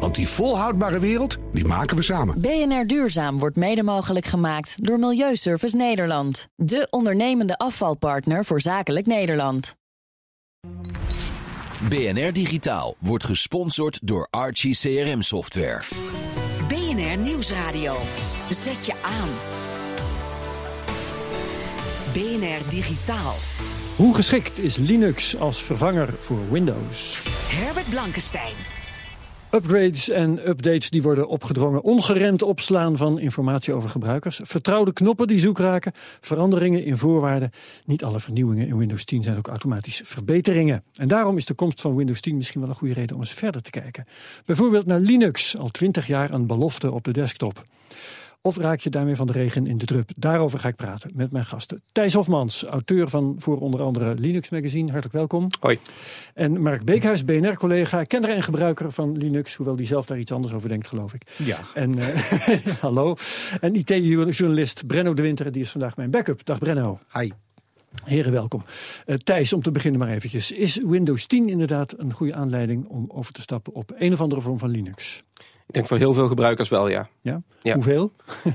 Want die volhoudbare wereld, die maken we samen. BNR Duurzaam wordt mede mogelijk gemaakt door Milieuservice Nederland. De ondernemende afvalpartner voor zakelijk Nederland. BNR Digitaal wordt gesponsord door Archie CRM Software. BNR Nieuwsradio. Zet je aan. BNR Digitaal. Hoe geschikt is Linux als vervanger voor Windows? Herbert Blankenstein. Upgrades en updates die worden opgedrongen. Ongeremd opslaan van informatie over gebruikers. Vertrouwde knoppen die zoek raken. Veranderingen in voorwaarden. Niet alle vernieuwingen in Windows 10 zijn ook automatisch verbeteringen. En daarom is de komst van Windows 10 misschien wel een goede reden om eens verder te kijken. Bijvoorbeeld naar Linux, al 20 jaar een belofte op de desktop. Of raak je daarmee van de regen in de drup? Daarover ga ik praten met mijn gasten. Thijs Hofmans, auteur van voor onder andere Linux Magazine. Hartelijk welkom. Hoi. En Mark Beekhuis, BNR-collega, kenner en gebruiker van Linux. Hoewel die zelf daar iets anders over denkt, geloof ik. Ja. En uh, hallo. En IT-journalist Brenno de Winter, die is vandaag mijn backup. Dag Brenno. Hi. Heren, welkom. Uh, Thijs, om te beginnen maar eventjes. Is Windows 10 inderdaad een goede aanleiding om over te stappen op een of andere vorm van Linux? Ik denk voor heel veel gebruikers wel, ja. Ja? ja. Hoeveel?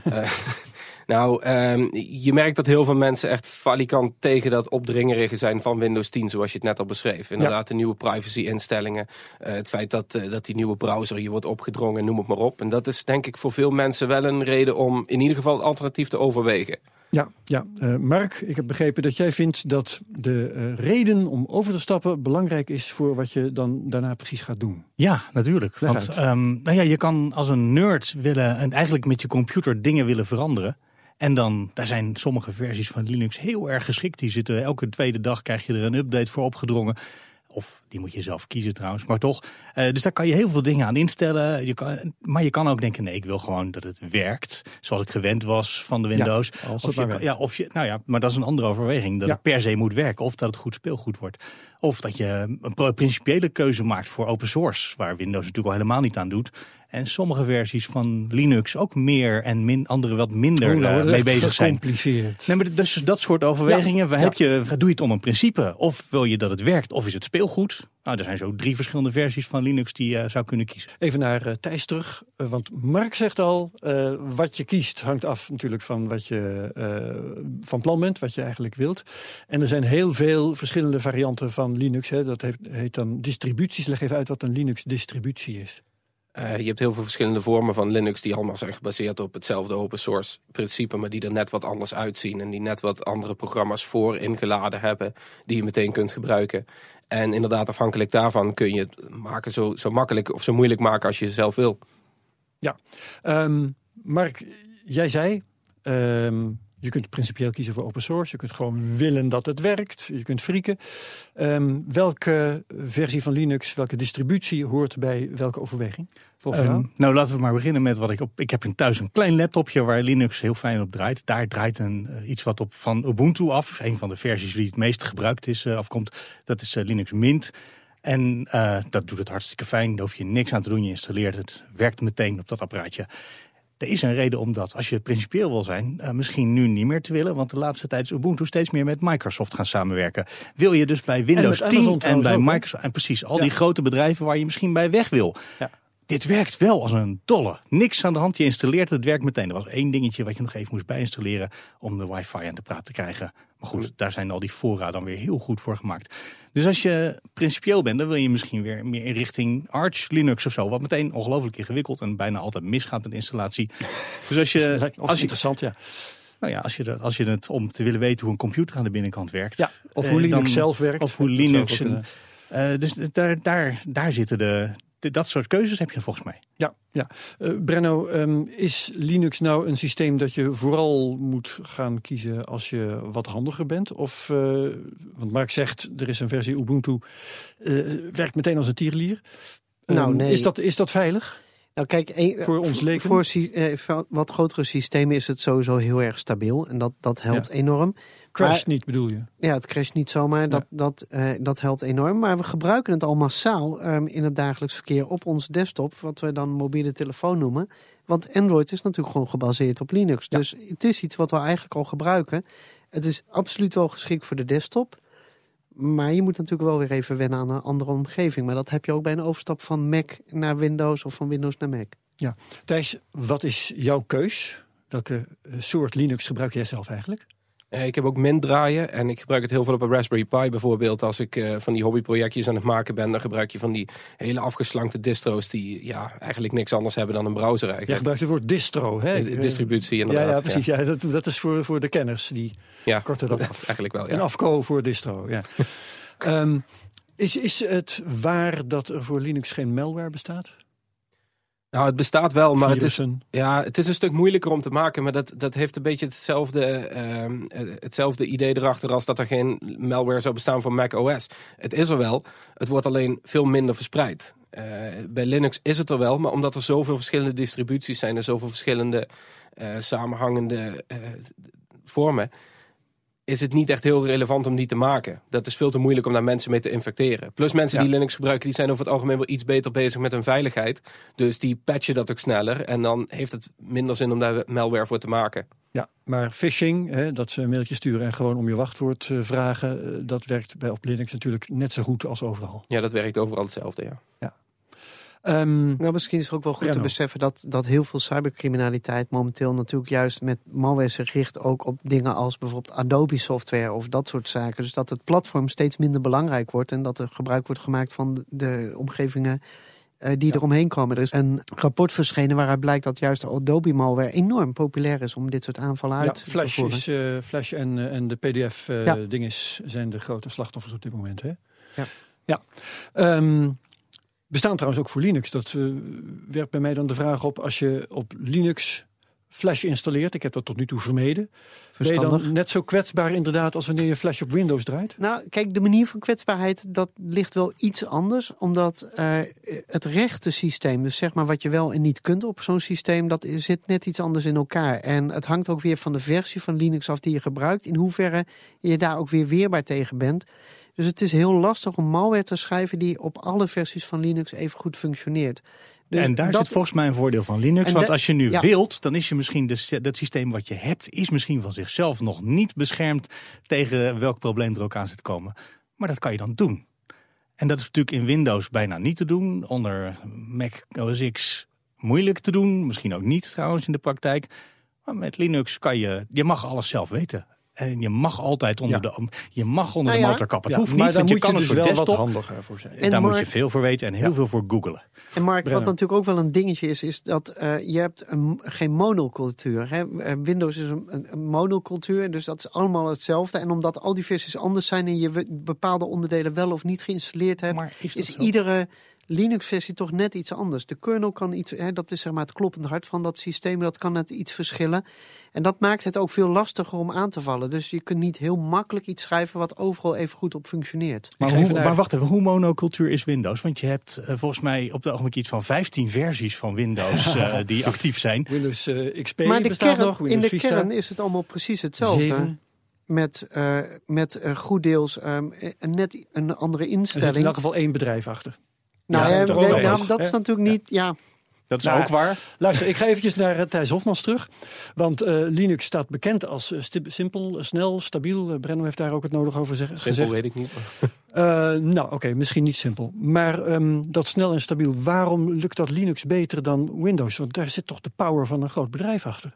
uh, nou, um, je merkt dat heel veel mensen echt falikant tegen dat opdringerige zijn van Windows 10, zoals je het net al beschreef. Inderdaad, ja. de nieuwe privacy-instellingen, uh, het feit dat, uh, dat die nieuwe browser je wordt opgedrongen, noem het maar op. En dat is denk ik voor veel mensen wel een reden om in ieder geval alternatief te overwegen. Ja, ja. Uh, Mark, ik heb begrepen dat jij vindt dat de uh, reden om over te stappen belangrijk is voor wat je dan daarna precies gaat doen. Ja, natuurlijk. Leg Want um, nou ja, je kan als een nerd willen en eigenlijk met je computer dingen willen veranderen. En dan, daar zijn sommige versies van Linux heel erg geschikt. Die zitten elke tweede dag krijg je er een update voor opgedrongen. Of die moet je zelf kiezen trouwens, maar toch. Uh, dus daar kan je heel veel dingen aan instellen. Je kan, maar je kan ook denken, nee, ik wil gewoon dat het werkt. Zoals ik gewend was van de Windows. Ja, of je, ja, of je, nou ja, maar dat is een andere overweging. Dat Ja. het per se moet werken. Of dat het goed speelgoed wordt. Of dat je een principiële keuze maakt voor open source. Waar Windows natuurlijk al helemaal niet aan doet. En sommige versies van Linux ook meer en min, andere wat minder Oeh, nou eh, mee bezig zijn. gecompliceerd. Nee, maar dus dat soort overwegingen. Ja, Heb je, doe je het om een principe? Of wil je dat het werkt? Of is het speelgoed? Nou, er zijn zo drie verschillende versies van Linux die je zou kunnen kiezen. Even naar eh, Thijs terug, eh, want Mark zegt al, eh, wat je kiest hangt af natuurlijk van wat je eh, van plan bent, wat je eigenlijk wilt. En er zijn heel veel verschillende varianten van Linux. Hè. Dat heet, heet dan distributies. Leg even uit wat een Linux-distributie is. Uh, je hebt heel veel verschillende vormen van Linux die allemaal zijn gebaseerd op hetzelfde open source principe, maar die er net wat anders uitzien en die net wat andere programma's voor ingeladen hebben die je meteen kunt gebruiken. En inderdaad, afhankelijk daarvan kun je het maken zo, zo makkelijk of zo moeilijk maken als je zelf wil. Um, Mark, jij zei, um, je kunt principieel kiezen voor open source. Je kunt gewoon willen dat het werkt. Je kunt frieken. Um, welke versie van Linux, welke distributie hoort bij welke overweging? Volgens jou? Um, nou, laten we maar beginnen met wat ik op. Ik heb in thuis een klein laptopje waar Linux heel fijn op draait. Daar draait een, uh, iets wat op van Ubuntu af. Een van de versies die het meest gebruikt is, uh, afkomt. Dat is uh, Linux Mint. En uh, dat doet het hartstikke fijn. Daar hoef je niks aan te doen. Je installeert het. Werkt meteen op dat apparaatje. Er is een reden om dat, als je principieel wil zijn, uh, misschien nu niet meer te willen. Want de laatste tijd is Ubuntu steeds meer met Microsoft gaan samenwerken. Wil je dus bij Windows en 10 en bij Microsoft. En precies, al ja. die grote bedrijven waar je misschien bij weg wil. Ja. Dit werkt wel als een dolle. Niks aan de hand. Je installeert het, werkt meteen. Er was één dingetje wat je nog even moest bijinstalleren om de wifi aan de praat te krijgen. Maar goed, daar zijn al die fora dan weer heel goed voor gemaakt. Dus als je principieel bent, dan wil je misschien weer meer in richting Arch, Linux of zo. Wat meteen ongelooflijk ingewikkeld en bijna altijd misgaat met installatie. Dus als je... als je interessant, ja. Nou ja, als je, dat, als je het om te willen weten hoe een computer aan de binnenkant werkt. Ja, of hoe Linux dan, zelf werkt. Of hoe Linux... En, uh, dus daar, daar, daar zitten de, dat soort keuzes heb je volgens mij. Ja, ja. Uh, Brenno, um, is Linux nou een systeem dat je vooral moet gaan kiezen als je wat handiger bent? Of, uh, want Mark zegt, er is een versie Ubuntu, uh, werkt meteen als een tierlier. Um, Nou, nee. is, dat, is dat veilig? Nou, kijk, een- Voor ons leven? Voor, eh, voor wat grotere systemen is het sowieso heel erg stabiel. En dat, dat helpt Ja. enorm. Crash niet bedoel je? Ja, het crasht niet zomaar. Dat, dat, eh, dat helpt enorm. Maar we gebruiken het al massaal ehm, in het dagelijks verkeer op ons desktop. Wat we dan mobiele telefoon noemen. Want Android is natuurlijk gewoon gebaseerd op Linux. Dus het is iets wat we eigenlijk al gebruiken. Het is absoluut wel geschikt voor de desktop. Maar je moet natuurlijk wel weer even wennen aan een andere omgeving. Maar dat heb je ook bij een overstap van Mac naar Windows of van Windows naar Mac. Thijs, wat is jouw keus? Welke eh, soort Linux gebruik jij zelf eigenlijk? Eh, ik heb ook Mint draaien en ik gebruik het heel veel op een Raspberry Pi bijvoorbeeld. Als ik eh, van die hobbyprojectjes aan het maken ben, dan gebruik je van die hele afgeslankte distro's die ja, eigenlijk niks anders hebben dan een browser eigenlijk. gebruikt het woord distro, hè? Eh, distributie Ja, inderdaad. ja, precies. Ja. dat, dat is voor, voor de kenners. Die Ja, korten dat af. eigenlijk wel. Een Ja. afko voor distro, ja. Ehm, is, is het waar dat er voor Linux geen malware bestaat? Nou, het bestaat wel, maar het is, ja, het is een stuk moeilijker om te maken. Maar dat, dat heeft een beetje hetzelfde, ehm, eh, hetzelfde idee erachter als dat er geen malware zou bestaan voor Mac OS. Het is er wel, het wordt alleen veel minder verspreid. Eh, bij Linux is het er wel, maar omdat er zoveel verschillende distributies zijn en zoveel verschillende eh, samenhangende eh, vormen, is het niet echt heel relevant om die te maken. Dat is veel te moeilijk om daar mensen mee te infecteren. Plus mensen Ja. die Linux gebruiken, die zijn over het algemeen wel iets beter bezig met hun veiligheid. Dus die patchen dat ook sneller. En dan heeft het minder zin om daar malware voor te maken. Ja, maar phishing, hè, dat ze een mailtje sturen en gewoon om je wachtwoord eh, vragen, eh, dat werkt bij op Linux natuurlijk net zo goed als overal. Ja, dat werkt overal hetzelfde, ja. Ehm, Nou, misschien is het ook wel goed Ja, te nou. beseffen dat, dat heel veel cybercriminaliteit momenteel natuurlijk juist met malware zich richt ook op dingen als bijvoorbeeld Adobe software of dat soort zaken. Dus dat het platform steeds minder belangrijk wordt en dat er gebruik wordt gemaakt van de, omgevingen eh, die eromheen komen. Er is een rapport verschenen waaruit blijkt dat juist de Adobe malware enorm populair is om dit soort aanvallen ja, uit te voeren. is, eh, Flash en, eh, en de Ja. PDF-dinges zijn de grote slachtoffers op dit moment. Hè? Ja. ja. Ehm, bestaan trouwens ook voor Linux. Dat eh, werpt bij mij dan de vraag op als je op Linux Flash installeert. Ik heb dat tot nu toe vermeden. Ben je Verstandig. dan net zo kwetsbaar inderdaad als wanneer je Flash op Windows draait? Nou, kijk, de manier van kwetsbaarheid, dat ligt wel iets anders. Omdat eh, het rechte systeem, dus zeg maar wat je wel en niet kunt op zo'n systeem, dat zit net iets anders in elkaar. En het hangt ook weer van de versie van Linux af die je gebruikt. In hoeverre je daar ook weer weerbaar tegen bent. Dus het is heel lastig om malware te schrijven die op alle versies van Linux even goed functioneert. Dus en daar dat- zit volgens mij een voordeel van Linux. Want als je nu ja. wilt, dan is je misschien de, dat systeem wat je hebt, is misschien van zichzelf nog niet beschermd tegen welk probleem er ook aan zit te komen. Maar dat kan je dan doen. En dat is natuurlijk in Windows bijna niet te doen. Onder Mac OS X moeilijk te doen. Misschien ook niet trouwens in de praktijk. Maar met Linux kan je, je mag alles zelf weten. En je mag altijd onder, Ja. de, je mag onder Nou de ja. motor kappen. Het Ja, hoeft maar niet, daar want je kan je het dus voor wel wat handiger voor zijn. En Daar moet maar- je veel voor weten en heel Ja. veel voor googelen. En Mark, wat Brennan. natuurlijk ook wel een dingetje is, is dat eh, je hebt een, geen monocultuur. Hè? Eh, Windows is een, monocultuur, dus dat is allemaal hetzelfde. En omdat al die versies anders zijn en je bepaalde onderdelen wel of niet geïnstalleerd hebt, Maar is iedere Linux-versie toch net iets anders. De kernel kan iets, hè, dat is zeg maar het kloppend hart van dat systeem, dat kan net iets verschillen. En dat maakt het ook veel lastiger om aan te vallen. Dus je kunt niet heel makkelijk iets schrijven wat overal even goed op functioneert. Maar, hoe, wacht even, hoe monocultuur is Windows? Want je hebt eh, volgens mij op het ogenblik iets van 15 versies van Windows eh, die actief zijn. Windows eh, XP Maar de bestaat kern, nog. in Windows de Vista. kern is het allemaal precies hetzelfde. Zeven. Met, eh, met goed deels ehm, een net een andere Er zit in instelling. elk geval één bedrijf achter. Nou, Ja, ja, nee, nou, dat is natuurlijk niet. Ja, Dat is Nou, ook waar. Luister, ik ga eventjes naar eh, Thijs Hofmans terug. Want eh, Linux staat bekend als eh, simpel, eh, snel, stabiel. Uh, Brenno heeft daar ook het nodig over zeg- Simpel gezegd. weet ik niet. Eh, nou, oké, misschien niet simpel. Maar ehm, dat snel en stabiel, waarom lukt dat Linux beter dan Windows? Want daar zit toch de power van een groot bedrijf achter.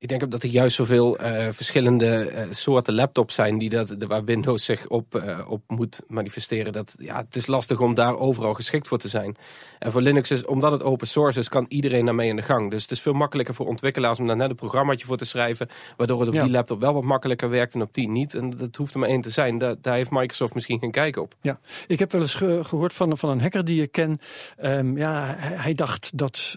Ik denk ook dat er juist zoveel eh, verschillende eh, soorten laptops zijn die dat, de- waar Windows zich op, eh, op moet manifesteren. Dat, ja, het is lastig om daar overal geschikt voor te zijn. En voor Linux is, omdat het open source is, kan iedereen daarmee in de gang. Dus het is veel makkelijker voor ontwikkelaars om daar net een programmaatje voor te schrijven. Waardoor het op Ja. die laptop wel wat makkelijker werkt en op die niet. En dat hoeft er maar één te zijn. Daar, daar heeft Microsoft misschien geen kijk op. Ja, ik heb wel eens ge- gehoord van, van een hacker die ik ken. Ehm, ja, hij, hij dacht dat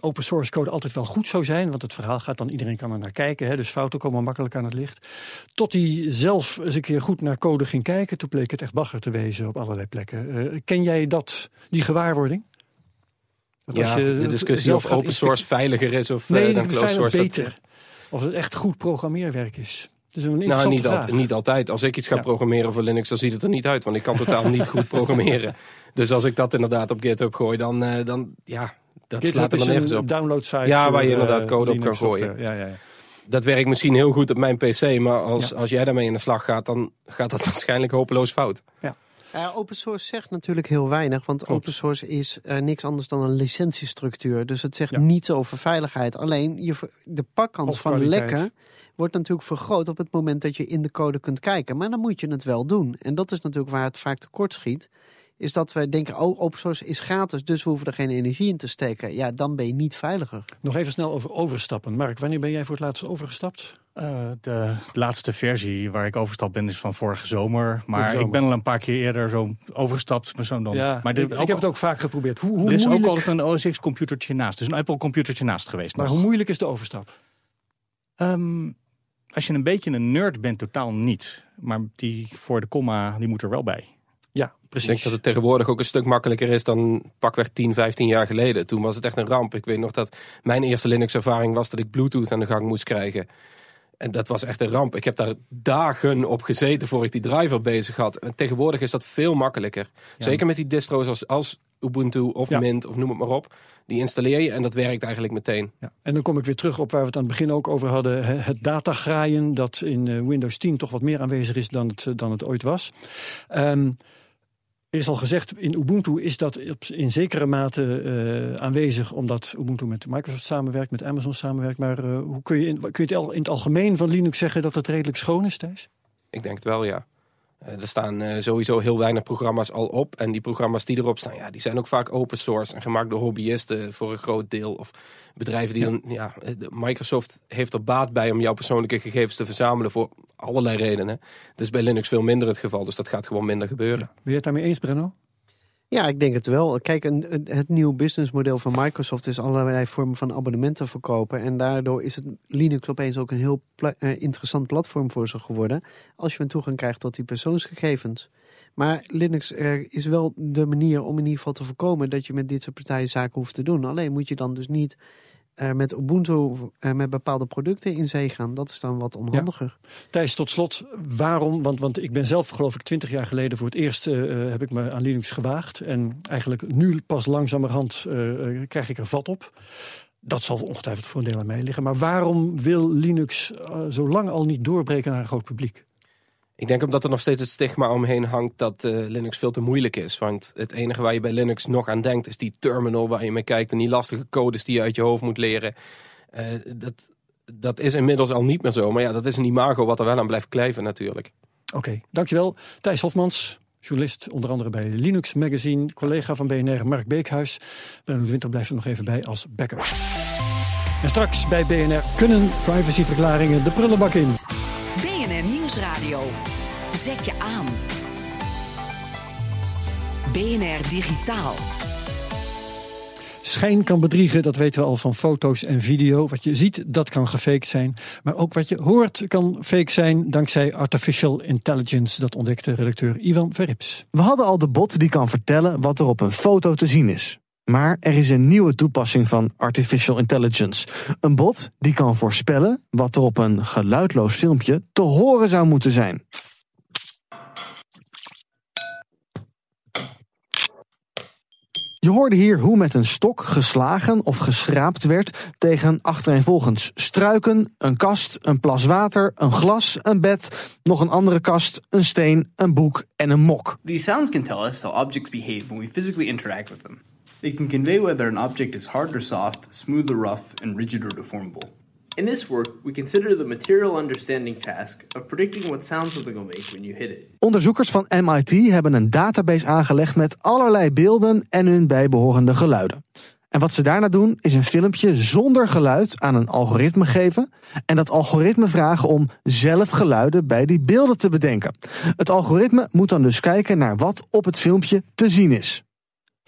open source code altijd wel goed zou zijn. Want het verhaal gaat dan, iedereen kan er naar kijken. Hè, dus fouten komen makkelijk aan het licht. Tot hij zelf eens een keer goed naar code ging kijken. Toen bleek het echt bagger te wezen op allerlei plekken. Eh, ken jij dat, die gewaarwording? Als Ja, je de discussie of open source veiliger is of Nee, eh, dan closed source. dat- beter. Of het echt goed programmeerwerk is. Dat is een Nou, niet, al- niet altijd. Als ik iets ga Ja. programmeren voor Linux, dan ziet het er niet uit. Want ik kan totaal niet goed programmeren. Dus als ik dat inderdaad op GitHub gooi, dan, eh, dan ja, dat GitHub slaat er dan nergens op. downloadsite. Ja, waar je eh, inderdaad code op kan gooien. Ja, ja, ja. Dat werkt misschien heel goed op mijn PC, maar als, Ja. als jij daarmee in de slag gaat, dan gaat dat waarschijnlijk hopeloos fout. Ja, open source zegt natuurlijk heel weinig, want Klopt. open source is eh, niks anders dan een licentiestructuur. Dus het zegt Ja. niets over veiligheid. Alleen je, de pakkans van lekken wordt natuurlijk vergroot op het moment dat je in de code kunt kijken. Maar dan moet je het wel doen. En dat is natuurlijk waar het vaak tekort schiet. Is dat we denken, oh, open source is gratis, dus we hoeven er geen energie in te steken. Ja, dan ben je niet veiliger. Nog even snel over overstappen. Mark, wanneer ben jij voor het laatst overgestapt? Eh, de laatste versie waar ik overgestapt ben is van vorige zomer. Maar zomer. ik ben al een paar keer eerder zo overgestapt. Maar, zo dan. ja, maar ik, ik heb het ook vaak geprobeerd. Hoe, hoe er is ook altijd een OS X computertje naast. Dus een Apple computertje naast geweest. maar nog. hoe moeilijk is de overstap? Ehm, als je een beetje een nerd bent, totaal niet. Maar die voor de komma, die moet er wel bij. Ik denk dat het tegenwoordig ook een stuk makkelijker is dan pakweg 10, 15 jaar geleden. Toen was het echt een ramp. Ik weet nog dat mijn eerste Linux-ervaring was dat ik Bluetooth aan de gang moest krijgen. En dat was echt een ramp. Ik heb daar dagen op gezeten voor ik die driver bezig had. En tegenwoordig is dat veel makkelijker. Zeker met die distro's als, als Ubuntu of Ja. Mint of noem het maar op. Die installeer je en dat werkt eigenlijk meteen. Ja. En dan kom ik weer terug op waar we het aan het begin ook over hadden. Het datagraaien, dat in eh, Windows 10 toch wat meer aanwezig is dan het, dan het ooit was. Er is al gezegd, in Ubuntu is dat in zekere mate eh, aanwezig... omdat Ubuntu met Microsoft samenwerkt, met Amazon samenwerkt. Maar eh, hoe kun je, in, kun je het al- in het algemeen van Linux zeggen dat het redelijk schoon is, Thijs? Ik denk het wel, ja. Eh, er staan eh, sowieso heel weinig programma's al op. En die programma's die erop staan, ja, die zijn ook vaak open source en gemaakt door hobbyisten voor een groot deel. Of bedrijven die dan, ja, eh, Microsoft heeft er baat bij om jouw persoonlijke gegevens te verzamelen voor allerlei redenen. Dat is bij Linux veel minder het geval, dus dat gaat gewoon minder gebeuren. Ben je het daarmee eens, Brenno? Ja, ik denk het wel. Kijk, het nieuwe businessmodel van Microsoft is allerlei vormen van abonnementen verkopen. En daardoor is het Linux opeens ook een heel eh, interessant platform voor ze geworden. Als je een toegang krijgt tot die persoonsgegevens. Maar Linux eh, is wel de manier om in ieder geval te voorkomen dat je met dit soort partijen zaken hoeft te doen. Alleen moet je dan dus niet eh, met Ubuntu eh, met bepaalde producten in zee gaan. Dat is dan wat onhandiger. Thijs, tot slot, waarom? Want, want ik ben zelf, geloof ik, twintig jaar geleden voor het eerst eh, heb ik me aan Linux gewaagd. En eigenlijk nu pas langzamerhand krijg ik er vat op. Dat zal ongetwijfeld voor een deel aan mij liggen. Maar waarom wil Linux zo lang al niet doorbreken naar een groot publiek? Ik denk omdat er nog steeds het stigma omheen hangt dat eh, Linux veel te moeilijk is. Want het enige waar je bij Linux nog aan denkt is die terminal waar je mee kijkt en die lastige codes die je uit je hoofd moet leren. Eh, dat, dat is inmiddels al niet meer zo. Maar ja, dat is een imago wat er wel aan blijft kleven natuurlijk. Oké, dankjewel. Thijs Hofmans, journalist onder andere bij Linux Magazine. Collega van BNR, Mark Beekhuis. De Winter blijft er nog even bij als backup. En straks bij BNR kunnen privacyverklaringen de prullenbak in. Nieuwsradio. Zet je aan. BNR Digitaal. Schijn kan bedriegen, dat weten we al van foto's en video. Wat je ziet, dat kan gefaked zijn. Maar ook wat je hoort kan fake zijn dankzij artificial intelligence. Dat ontdekte redacteur Ivan Verrips. We hadden al de bot die kan vertellen wat er op een foto te zien is. Maar er is een nieuwe toepassing van artificial intelligence. Een bot die kan voorspellen wat er op een geluidloos filmpje te horen zou moeten zijn. Je hoorde hier hoe met een stok geslagen of geschraapt werd tegen achtereenvolgens struiken, een kast, een plas water, een glas, een bed, nog een andere kast, een steen, een boek en een mok. These sounds can tell us how objects behave when we physically interact with them. They can convey whether an object is hard or soft, smooth or rough, and rigid or deformable. In this work, we consider the material understanding task of predicting what sound something will make when you hit it. Onderzoekers van MIT hebben een database aangelegd met allerlei beelden en hun bijbehorende geluiden. En wat ze daarna doen, is een filmpje zonder geluid aan een algoritme geven. En dat algoritme vragen om zelf geluiden bij die beelden te bedenken. Het algoritme moet dan dus kijken naar wat op het filmpje te zien is.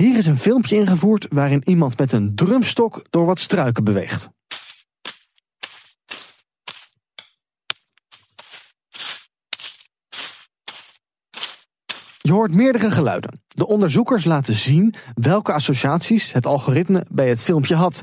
Hier is een filmpje ingevoerd waarin iemand met een drumstok door wat struiken beweegt. Je hoort meerdere geluiden. De onderzoekers laten zien welke associaties het algoritme bij het filmpje had.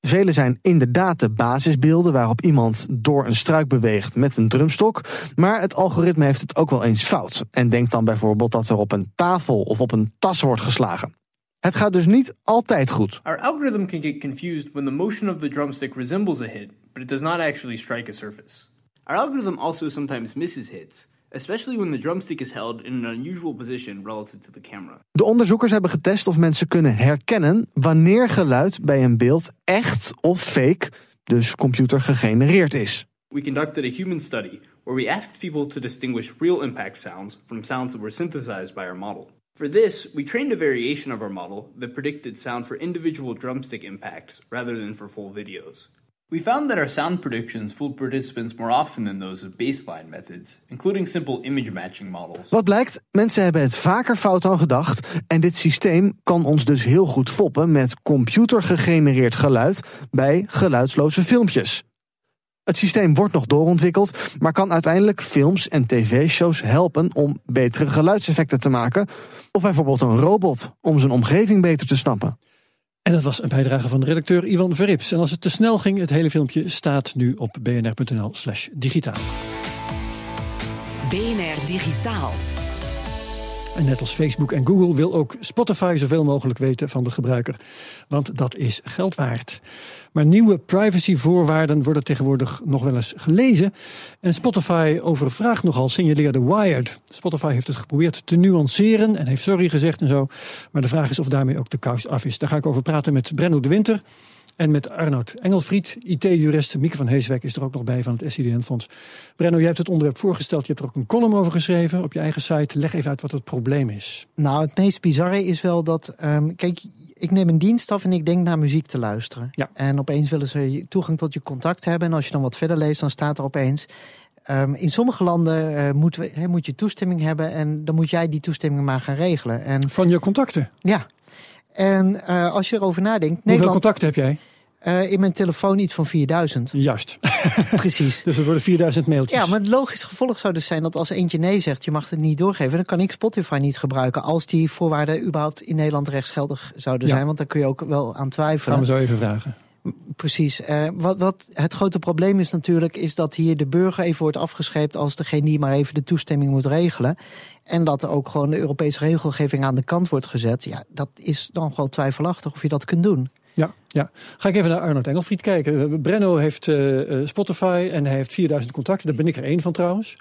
Vele zijn inderdaad de basisbeelden waarop iemand door een struik beweegt met een drumstok. Maar het algoritme heeft het ook wel eens fout. En denkt dan bijvoorbeeld dat er op een tafel of op een tas wordt geslagen. Het gaat dus niet altijd goed. Our algorithm can get confused when the motion of the drumstick resembles a hit, but it does not actually strike a surface. Our algorithm also sometimes misses hits, especially when the drumstick is held in an unusual position relative to the camera. De onderzoekers hebben getest of mensen kunnen herkennen wanneer geluid bij een beeld echt of fake, dus computer gegenereerd is. We conducted a human study where we asked people to distinguish real impact sounds from sounds that were synthesized by our model. For this, we trained a variation of our model that predicted sound for individual drumstick impacts rather than for full videos. We found that our sound predictions fooled participants more often than those of baseline methods, including simple image matching models. Wat blijkt, mensen hebben het vaker fout dan gedacht. En dit systeem kan ons dus heel goed foppen met computergegenereerd geluid bij geluidsloze filmpjes. Het systeem wordt nog doorontwikkeld, maar kan uiteindelijk films en tv-shows helpen om betere geluidseffecten te maken. Of bijvoorbeeld een robot om zijn omgeving beter te snappen. En dat was een bijdrage van de redacteur Ivan Verrips. En als het te snel ging, het hele filmpje staat nu op bnr.nl slash digitaal. BNR Digitaal. En net als Facebook en Google wil ook Spotify zoveel mogelijk weten van de gebruiker. Want dat is geld waard. Maar nieuwe privacyvoorwaarden worden tegenwoordig nog wel eens gelezen. En Spotify overvraagt nogal, signaleerde Wired. Spotify heeft het geprobeerd te nuanceren en heeft sorry gezegd en zo. Maar de vraag is of daarmee ook de kous af is. Daar ga ik over praten met Brenno de Winter. En met Arnoud Engelfried, IT-jurist. Mieke van Heeswijk is er ook nog bij van het SIDN-fonds. Brenno, jij hebt het onderwerp voorgesteld. Je hebt er ook een column over geschreven op je eigen site. Leg even uit wat het probleem is. Nou, het meest bizarre is wel dat... Um, kijk, ik neem een dienst af en ik denk naar muziek te luisteren. Ja. En opeens willen ze toegang tot je contact hebben. En als je dan wat verder leest, dan staat er opeens... Um, in sommige landen uh, moet, we, he, moet je toestemming hebben... en dan moet jij die toestemming maar gaan regelen. En, Van je contacten? Ja. En uh, als je erover nadenkt... Hoeveel Nederland, contacten heb jij? Uh, in mijn telefoon iets van 4000. Juist. Precies. dus er worden 4000 mailtjes. Ja, maar het logisch gevolg zou dus zijn dat als eentje nee zegt, je mag het niet doorgeven, dan kan ik Spotify niet gebruiken als die voorwaarden überhaupt in Nederland rechtsgeldig zouden zijn. Want daar kun je ook wel aan twijfelen. Gaan we zo even vragen. Precies. Uh, wat, wat het grote probleem is natuurlijk, is dat hier de burger even wordt afgescheept als degene die maar even de toestemming moet regelen. En dat er ook gewoon de Europese regelgeving aan de kant wordt gezet. Ja, dat is dan wel twijfelachtig of je dat kunt doen. Ja, ja. Ga ik even naar Arnold Engelfried kijken. Brenno heeft uh, Spotify en hij heeft 4000 contacten. Daar ben ik er één van trouwens.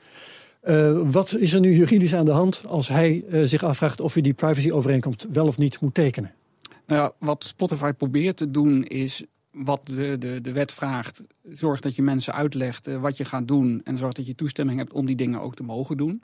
Uh, wat is er nu juridisch aan de hand als hij uh, zich afvraagt of je die privacyovereenkomst wel of niet moet tekenen? Nou ja, wat Spotify probeert te doen is wat de, de, de wet vraagt. Zorg dat je mensen uitlegt uh, wat je gaat doen. En zorg dat je toestemming hebt om die dingen ook te mogen doen.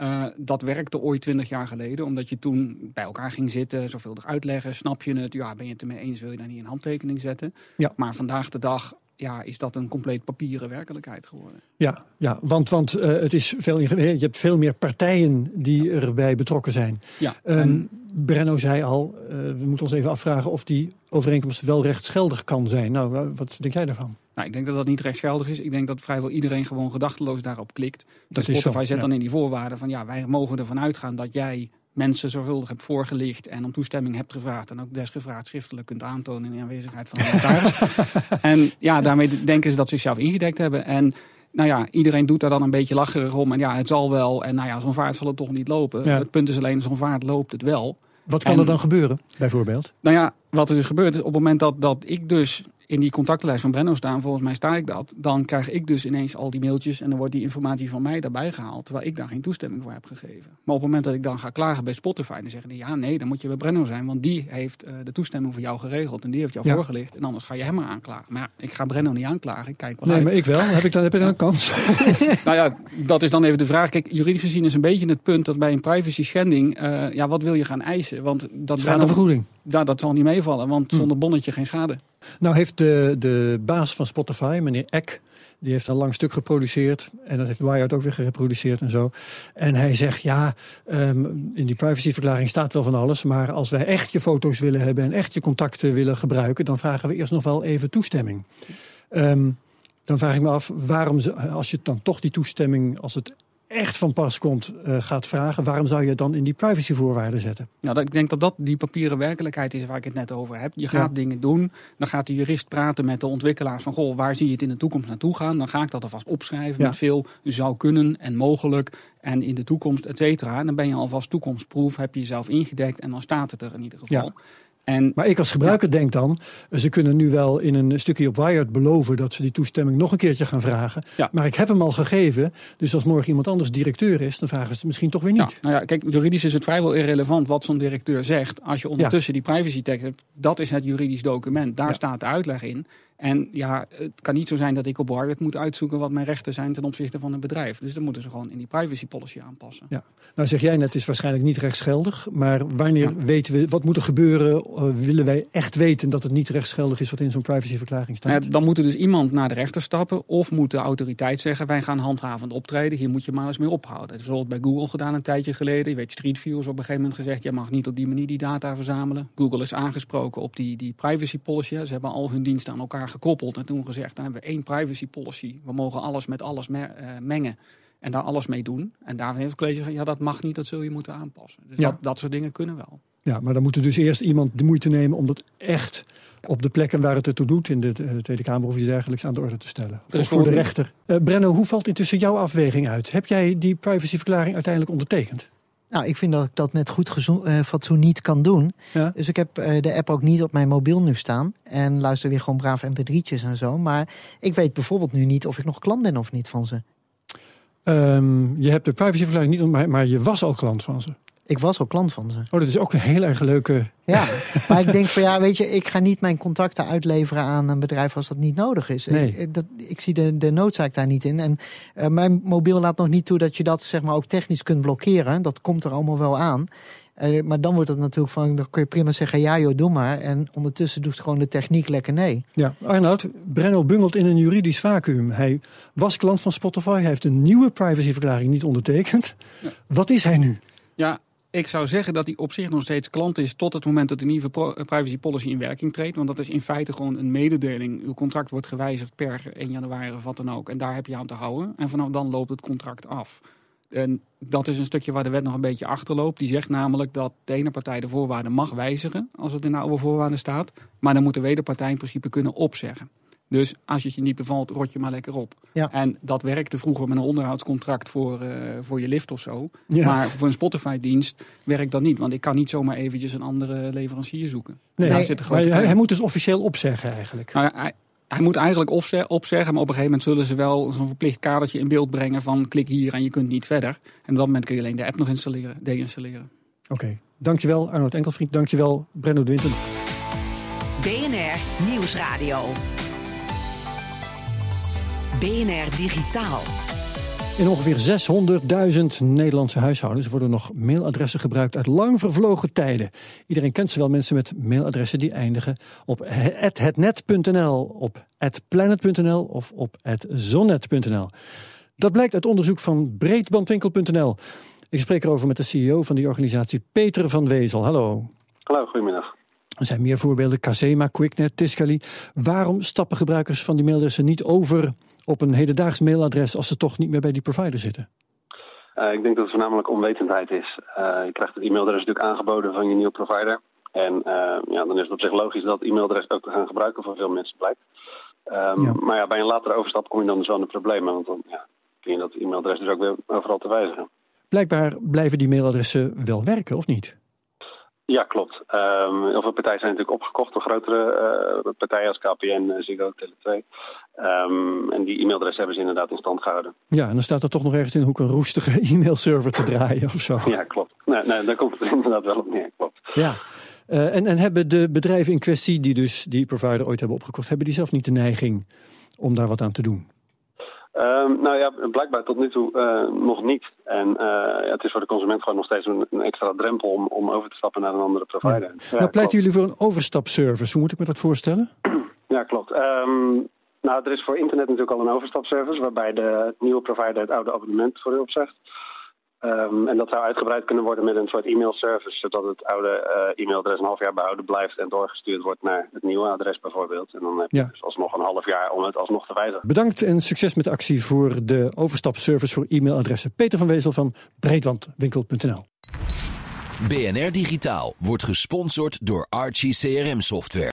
Uh, dat werkte ooit twintig jaar geleden, omdat je toen bij elkaar ging zitten, zorgvuldig uitleggen, snap je het, ja, ben je het ermee eens, wil je daar niet een handtekening zetten. Ja. Maar vandaag de dag ja, is dat een compleet papieren werkelijkheid geworden. Ja, ja want, want uh, het is veel, je hebt veel meer partijen die erbij betrokken zijn. Ja, um, en... Brenno zei al, uh, we moeten ons even afvragen of die overeenkomst wel rechtsgeldig kan zijn. Nou, wat denk jij daarvan? Nou, ik denk dat dat niet rechtsgeldig is. Ik denk dat vrijwel iedereen gewoon gedachteloos daarop klikt. Dat dus Spotify zo, zet ja. dan in die voorwaarden van ja, wij mogen ervan uitgaan dat jij mensen zorgvuldig hebt voorgelicht en om toestemming hebt gevraagd en ook desgevraagd schriftelijk kunt aantonen in aanwezigheid van de notaris. en ja, daarmee denken ze dat ze zichzelf ingedekt hebben. En nou ja, iedereen doet daar dan een beetje lacherig om. En ja, het zal wel. En nou ja, zo'n vaart zal het toch niet lopen. Ja. Het punt is alleen, zo'n vaart loopt het wel. Wat kan En- er dan gebeuren, bijvoorbeeld? Nou ja, wat er dus gebeurt is op het moment dat, dat ik dus in die contactlijst van Brenno sta, en volgens mij sta ik dat, dan krijg ik dus ineens al die mailtjes en dan wordt die informatie van mij daarbij gehaald, terwijl ik daar geen toestemming voor heb gegeven. Maar op het moment dat ik dan ga klagen bij Spotify, dan zeggen die ja, nee, dan moet je bij Brenno zijn, want die heeft uh, de toestemming voor jou geregeld en die heeft jou Ja. voorgelicht en anders ga je hem maar aanklagen. Maar ja, ik ga Brenno niet aanklagen, ik kijk wel Nee, uit. maar ik wel. Heb ik dan, heb ik dan een kans? Nou ja, dat is dan even de vraag. Kijk, juridisch gezien is een beetje het punt dat bij een privacy schending, uh, ja, wat wil je gaan eisen? Want dat, Gaat een vergoeding. Ja, dat zal niet meevallen, want Hm. zonder bonnetje geen schade. Nou heeft de, de baas van Spotify, meneer Eck, die heeft een lang stuk geproduceerd. En dat heeft Wired ook weer gereproduceerd en zo. En hij zegt, ja, um, in die privacyverklaring staat wel van alles. Maar als wij echt je foto's willen hebben en echt je contacten willen gebruiken... dan vragen we eerst nog wel even toestemming. Um, dan vraag ik me af, waarom, als je dan toch die toestemming... als het echt van pas komt, uh, gaat vragen, waarom zou je het dan in die privacyvoorwaarden zetten? Nou, ik denk dat dat die papieren werkelijkheid is waar ik het net over heb. Je gaat dingen doen, dan gaat de jurist praten met de ontwikkelaars van, goh, waar zie je het in de toekomst naartoe gaan? Dan ga ik dat alvast opschrijven met veel zou kunnen en mogelijk en in de toekomst, et cetera. En dan ben je alvast toekomstproef, heb je jezelf ingedekt en dan staat het er in ieder geval. En, maar ik als gebruiker denk dan, ze kunnen nu wel in een stukje op Wired beloven dat ze die toestemming nog een keertje gaan vragen. Ja. Maar ik heb hem al gegeven, dus als morgen iemand anders directeur is, dan vragen ze het misschien toch weer niet. Ja, nou ja, kijk, juridisch is het vrijwel irrelevant wat zo'n directeur zegt. Als je ondertussen die privacy tekst hebt, dat is het juridisch document. Daar staat de uitleg in. En ja, het kan niet zo zijn dat ik op Wired moet uitzoeken wat mijn rechten zijn ten opzichte van een bedrijf. Dus dan moeten ze gewoon in die privacy policy aanpassen. Ja. Nou zeg jij net, het is waarschijnlijk niet rechtsgeldig. Maar wanneer weten we, wat moet er gebeuren? Uh, willen wij echt weten dat het niet rechtsgeldig is wat in zo'n privacyverklaring staat? Nou ja, dan moet er dus iemand naar de rechter stappen. Of moet de autoriteit zeggen, wij gaan handhavend optreden. Hier moet je maar eens mee ophouden. Dat is bijvoorbeeld bij Google gedaan een tijdje geleden. Je weet, Street View is op een gegeven moment gezegd, jij mag niet op die manier die data verzamelen. Google is aangesproken op die, die privacy policy. Ze hebben al hun diensten aan elkaar gekoppeld en toen gezegd, dan hebben we één privacy policy. We mogen alles met alles me uh, mengen en daar alles mee doen. En daar heeft het college gezegd, ja dat mag niet, dat zul je moeten aanpassen. Dus Ja. dat, dat soort dingen kunnen wel. Ja, maar dan moet er dus eerst iemand de moeite nemen om dat echt op de plekken waar het ertoe doet, in de eh, Tweede Kamer of iets dergelijks, aan de orde te stellen. Er Of voor de rechter. Eh Brenno, hoe valt intussen jouw afweging uit? Heb jij die privacyverklaring uiteindelijk ondertekend? Nou, ik vind dat ik dat met goed gezo- eh, fatsoen niet kan doen. Ja. Dus ik heb eh, de app ook niet op mijn mobiel nu staan. En luister weer gewoon braaf mp3'tjes en zo. Maar ik weet bijvoorbeeld nu niet of ik nog klant ben of niet van ze. Ehm, je hebt de privacyverklaring niet, maar, maar je was al klant van ze. Ik was al klant van ze. Oh, dat is ook een heel erg leuke. Ja, maar ik denk van ja, weet je, ik ga niet mijn contacten uitleveren aan een bedrijf als dat niet nodig is. Nee. Ik, ik- dat, ik zie de, de noodzaak daar niet in. En eh, mijn mobiel laat nog niet toe dat je dat zeg maar ook technisch kunt blokkeren. Dat komt er allemaal wel aan. Eh, maar dan wordt het natuurlijk van, dan kun je prima zeggen, ja joh, doe maar. En ondertussen doet gewoon de techniek lekker nee. Ja, Arnoud, Brenno bungelt in een juridisch vacuüm. Hij was klant van Spotify, hij heeft een nieuwe privacyverklaring niet ondertekend. Wat is hij nu? Ja, ik zou zeggen dat hij op zich nog steeds klant is tot het moment dat de nieuwe privacy policy in werking treedt. Want dat is in feite gewoon een mededeling. Uw contract wordt gewijzigd per 1 januari of wat dan ook. En daar heb je aan te houden. En vanaf dan loopt het contract af. En dat is een stukje waar de wet nog een beetje achterloopt. Die zegt namelijk dat de ene partij de voorwaarden mag wijzigen als het in de oude voorwaarden staat. Maar dan moet de wederpartij in principe kunnen opzeggen. Dus als je het je niet bevalt, rot je maar lekker op. Ja. En dat werkte vroeger met een onderhoudscontract voor, eh, voor je lift of zo. Ja. Maar voor een Spotify-dienst werkt dat niet. Want ik kan niet zomaar eventjes een andere leverancier zoeken. Nee, Daar Nee, zit hij, hij moet dus officieel opzeggen eigenlijk. nou, hij, hij moet eigenlijk opze- opzeggen, maar op een gegeven moment zullen ze wel zo'n verplicht kadertje in beeld brengen van klik hier en je kunt niet verder. En op dat moment kun je alleen de app nog installeren, deinstalleren. Oké, dankjewel Arnoud Enkelvriend, dankjewel Brenno de Winter. BNR Nieuwsradio. BNR Digitaal. In ongeveer 600.000 Nederlandse huishoudens worden nog mailadressen gebruikt uit lang vervlogen tijden. Iedereen kent ze wel, mensen met mailadressen die eindigen op hetnet.nl, op @planet.nl of op @zonnet.nl. Dat blijkt uit onderzoek van breedbandwinkel.nl. Ik spreek erover met de CEO van die organisatie, Peter van Wezel. Hallo. Hallo, goedemiddag. Er zijn meer voorbeelden, Casema, Quicknet, Tiscali. Waarom stappen gebruikers van die mailadressen niet over op een hedendaags mailadres als ze toch niet meer bij die provider zitten? Eh, ik denk dat het voornamelijk onwetendheid is. Eh, je krijgt het e-mailadres natuurlijk aangeboden van je nieuwe provider. En eh, ja, dan is het op zich logisch dat e-mailadres ook te gaan gebruiken voor veel mensen blijkt. Ehm, Ja. Maar ja, bij een latere overstap kom je dan dus wel in de problemen. Want dan ja, kun je dat e-mailadres dus ook weer overal te wijzigen. Blijkbaar blijven die mailadressen wel werken, of niet? Ja, klopt. Ehm, heel veel partijen zijn natuurlijk opgekocht door grotere eh, partijen als KPN, eh, Ziggo, Tele2. Ehm, en die e-mailadressen hebben ze inderdaad in stand gehouden. Ja, en dan staat er toch nog ergens in de hoek een roestige e-mailserver te draaien of zo. Ja, klopt. Nee, nee, daar komt het er inderdaad wel op neer, klopt. Ja. Eh, en, en hebben de bedrijven in kwestie die dus die provider ooit hebben opgekocht, hebben die zelf niet de neiging om daar wat aan te doen? Ehm, nou ja, blijkbaar tot nu toe eh, nog niet. En eh, ja, het is voor de consument gewoon nog steeds een, een extra drempel om, om over te stappen naar een andere provider. Ja, nou, pleiten jullie voor een overstapservice? Hoe moet ik me dat voorstellen? Ja, klopt. Ehm, nou, er is voor internet natuurlijk al een overstapservice waarbij de nieuwe provider het oude abonnement voor u opzegt. Ehm, en dat zou uitgebreid kunnen worden met een soort e-mailservice, zodat het oude uh, e-mailadres een half jaar behouden blijft en doorgestuurd wordt naar het nieuwe adres bijvoorbeeld. En dan heb je ja. dus alsnog een half jaar om het alsnog te wijzigen. Bedankt en succes met de actie voor de overstapservice voor e-mailadressen. Peter van Wezel van breedwandwinkel.nl. BNR Digitaal wordt gesponsord door Archie CRM Software.